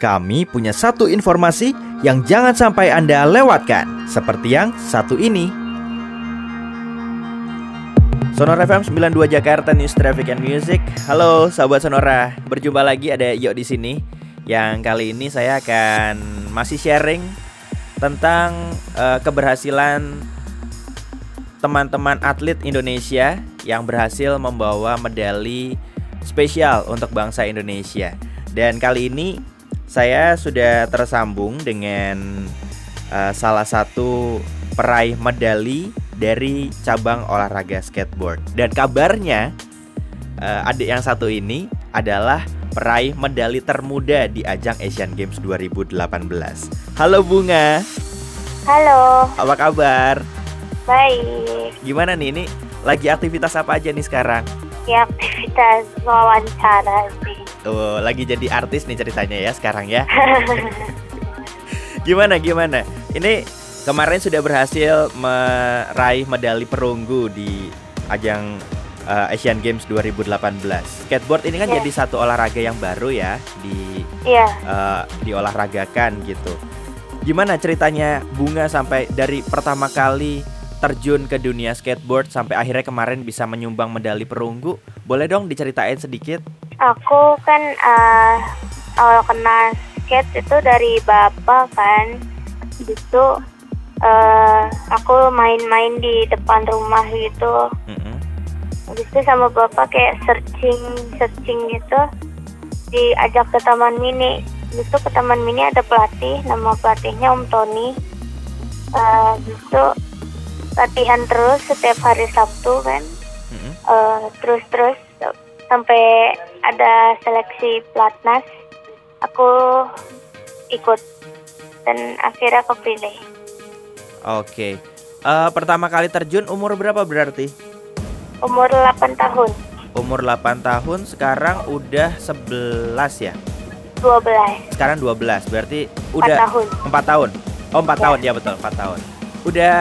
Kami punya satu informasi yang jangan sampai Anda lewatkan, seperti yang satu ini. Sonora FM 92 Jakarta News Traffic and Music. Halo sahabat Sonora, berjumpa lagi ada Yo di sini. Yang kali ini saya akan masih sharing tentang uh, keberhasilan teman-teman atlet Indonesia yang berhasil membawa medali spesial untuk bangsa Indonesia. Dan kali ini saya sudah tersambung dengan uh, salah satu peraih medali dari cabang olahraga skateboard. Dan kabarnya uh, adik yang satu ini adalah peraih medali termuda di ajang Asian Games 2018. Halo Bunga. Halo. Apa kabar? Baik. Gimana nih ini lagi aktivitas apa aja nih sekarang? Ya aktivitas wawancara Oh, lagi jadi artis nih ceritanya ya sekarang ya. gimana gimana? Ini kemarin sudah berhasil meraih medali perunggu di ajang uh, Asian Games 2018. Skateboard ini kan yeah. jadi satu olahraga yang baru ya di yeah. uh, diolahragakan gitu. Gimana ceritanya Bunga sampai dari pertama kali terjun ke dunia skateboard sampai akhirnya kemarin bisa menyumbang medali perunggu? Boleh dong diceritain sedikit? Aku kan uh, awal kena skate itu dari bapak kan. Itu uh, aku main-main di depan rumah gitu. Mm-hmm. Habis itu sama bapak kayak searching searching gitu diajak ke taman mini. Habis itu ke taman mini ada pelatih, nama pelatihnya Om Tony. Uh, habis itu latihan terus setiap hari Sabtu kan. Mm-hmm. Uh, terus terus sampai ada seleksi platnas aku ikut. Dan akhirnya kepilih oke. Okay. uh, eh, pertama kali terjun umur berapa berarti? Umur 8 tahun. Umur 8 tahun sekarang udah 11 ya? 12 sekarang 12 berarti udah 4 tahun. 4 tahun? Oh 4 ya. tahun ya betul 4 tahun. Udah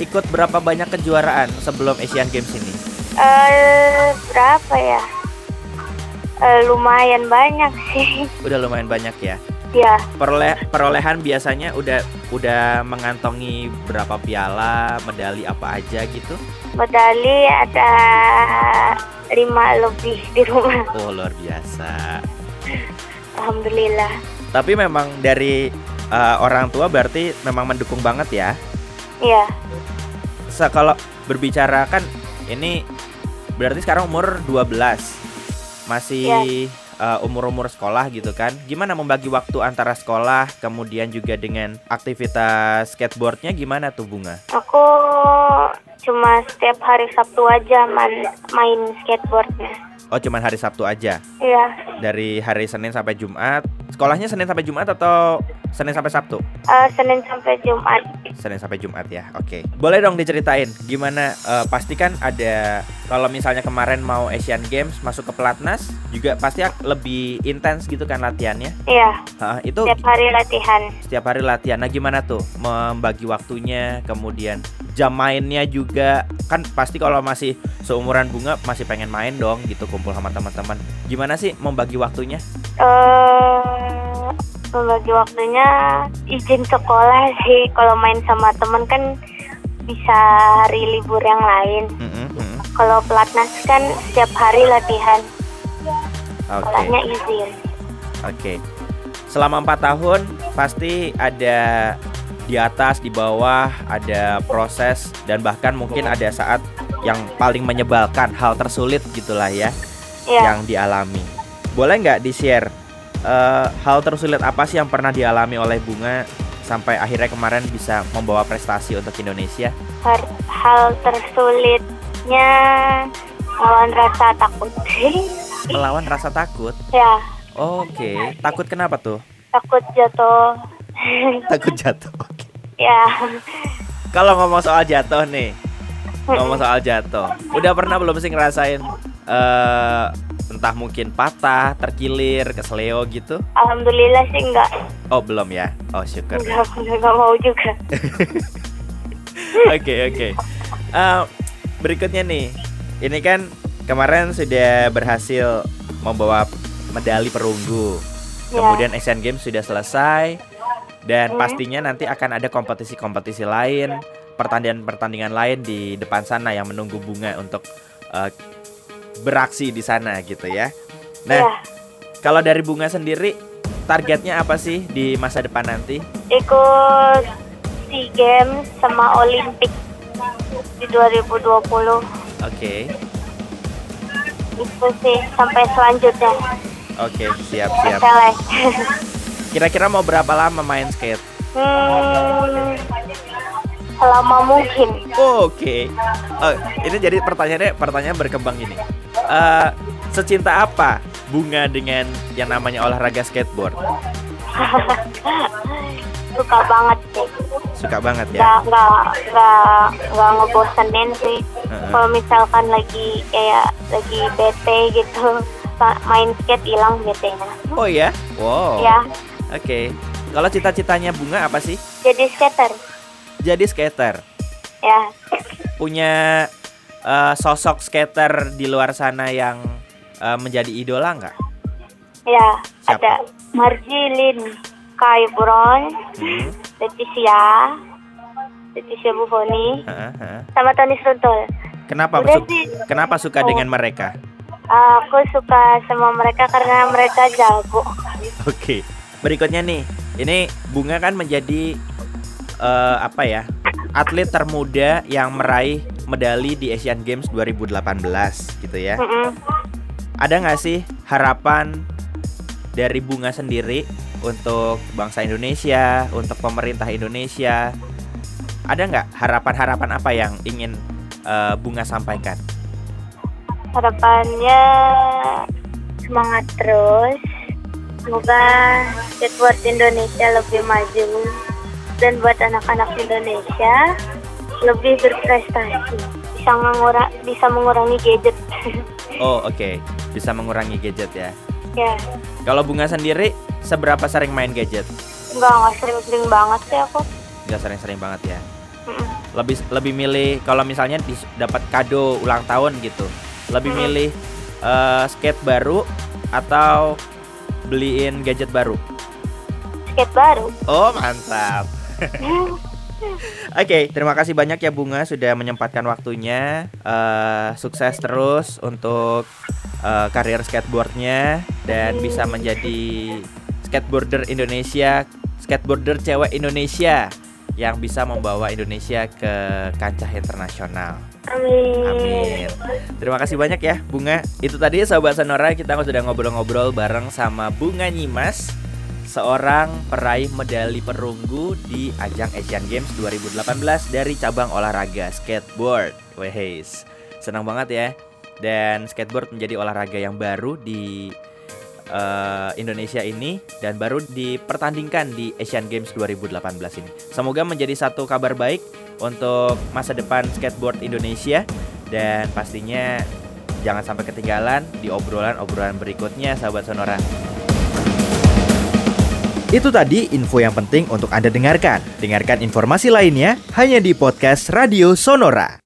ikut berapa banyak kejuaraan sebelum Asian Games ini? Uh, berapa ya? Uh, lumayan banyak sih. Udah lumayan banyak ya. Ya. Peroleh perolehan biasanya udah udah mengantongi berapa piala, medali apa aja gitu? Medali ada lima lebih di rumah. Oh luar biasa. Alhamdulillah. Tapi memang dari uh, orang tua berarti memang mendukung banget ya? Iya. Kalau berbicara kan ini berarti sekarang umur 12 masih ya. uh, umur-umur sekolah gitu kan gimana membagi waktu antara sekolah kemudian juga dengan aktivitas skateboardnya gimana tuh bunga aku cuma setiap hari Sabtu aja main, main skateboardnya oh cuma hari Sabtu aja iya dari hari Senin sampai Jumat sekolahnya Senin sampai Jumat atau Senin sampai Sabtu? Uh, Senin sampai Jumat. Senin sampai Jumat ya. Oke. Okay. Boleh dong diceritain gimana uh, pasti kan ada kalau misalnya kemarin mau Asian Games masuk ke pelatnas juga pasti lebih intens gitu kan latihannya? Iya. Uh, itu setiap hari latihan. Setiap hari latihan. Nah, gimana tuh membagi waktunya kemudian jam mainnya juga kan pasti kalau masih seumuran bunga masih pengen main dong gitu kumpul sama teman-teman. Gimana sih membagi waktunya? Eh uh membagi waktunya izin sekolah sih kalau main sama temen kan bisa hari libur yang lain mm-hmm. kalau pelatnas kan setiap hari latihan okay. izin oke okay. selama empat tahun pasti ada di atas di bawah ada proses dan bahkan mungkin ada saat yang paling menyebalkan hal tersulit gitulah ya yeah. yang dialami boleh nggak di share uh, hal tersulit apa sih yang pernah dialami oleh Bunga sampai akhirnya kemarin bisa membawa prestasi untuk Indonesia? Hal tersulitnya melawan rasa takut. melawan rasa takut? Ya. Oke, okay. takut kenapa tuh? Takut jatuh. takut jatuh. Okay. Ya. Kalau ngomong soal jatuh nih, ngomong soal jatuh, udah pernah belum sih ngerasain uh, entah mungkin patah, terkilir, kesleo gitu? Alhamdulillah sih enggak. Oh belum ya? Oh syukur. Enggak, enggak mau juga. Oke oke. Eh, berikutnya nih, ini kan kemarin sudah berhasil membawa medali perunggu. kemudian Asian Games sudah selesai dan Hmm. pastinya nanti akan ada kompetisi-kompetisi lain, pertandingan-pertandingan lain di depan sana yang menunggu bunga untuk eh, beraksi di sana gitu ya. Nah, Iya. kalau dari bunga sendiri targetnya apa sih di masa depan nanti? ikut SEA Games sama Olimpik di 2020 Oke, itu sih sampai selanjutnya oke, siap siap. SLS Kira-kira mau berapa lama main skate? hmm, selama mungkin Oke. Oh, ini jadi pertanyaannya pertanyaan berkembang ini. Eh, secinta apa bunga dengan yang namanya olahraga skateboard? suka banget sih Suka banget ya. nggak nggak nggak nggak ngebosenin sih Heeh. kalau misalkan lagi kayak lagi bete gitu main skate hilang bete-nya Oh ya? Wow. ya Oke. Kalau cita-citanya bunga apa sih? jadi skater Jadi skater. ya Punya eh, sosok skater di luar sana yang eh, menjadi idola nggak? ya Siapa? ada Marjilin Kai Brown Hmm. Leticia Leticia Buffoni heeh. sama Tony Struntul Kenapa Udah su- sih. kenapa suka Oh. dengan mereka? aku suka sama mereka karena mereka jago Oke. Berikutnya nih, ini bunga kan menjadi eh, apa ya? Atlet termuda yang meraih medali di Asian Games 2018 gitu ya. Mm-mm. Ada nggak sih harapan dari bunga sendiri untuk bangsa Indonesia, untuk pemerintah Indonesia? Ada nggak harapan-harapan apa yang ingin eh, bunga sampaikan? harapannya semangat terus semoga skateboard Indonesia lebih maju dan buat anak-anak Indonesia lebih berprestasi bisa mengura bisa mengurangi gadget Oh oke, bisa mengurangi gadget ya. ya Kalau bunga sendiri, seberapa sering main gadget? nggak nggak sering-sering banget sih aku Nggak sering-sering banget ya. Lebih lebih milih kalau misalnya dapat kado ulang tahun gitu, lebih Hmm. milih eh, skate baru atau beliin gadget baru? skate baru Oh mantap. Oke, terima kasih banyak ya Bunga sudah menyempatkan waktunya. Eh, sukses terus untuk eh, karir skateboardnya dan Amin. bisa menjadi skateboarder Indonesia, skateboarder cewek Indonesia yang bisa membawa Indonesia ke kancah internasional. amin, Amin. Terima kasih banyak ya Bunga. Itu tadi sahabat Sonora kita sudah ngobrol-ngobrol bareng sama Bunga Nyimas, seorang peraih medali perunggu di ajang Asian Games 2018 dari cabang olahraga skateboard. Wehes. Senang banget ya. Dan skateboard menjadi olahraga yang baru di eh, Indonesia ini dan baru dipertandingkan di Asian Games 2018 ini. Semoga menjadi satu kabar baik untuk masa depan skateboard Indonesia dan pastinya jangan sampai ketinggalan di obrolan-obrolan berikutnya sahabat Sonora. Itu tadi info yang penting untuk Anda dengarkan. Dengarkan informasi lainnya hanya di podcast Radio Sonora.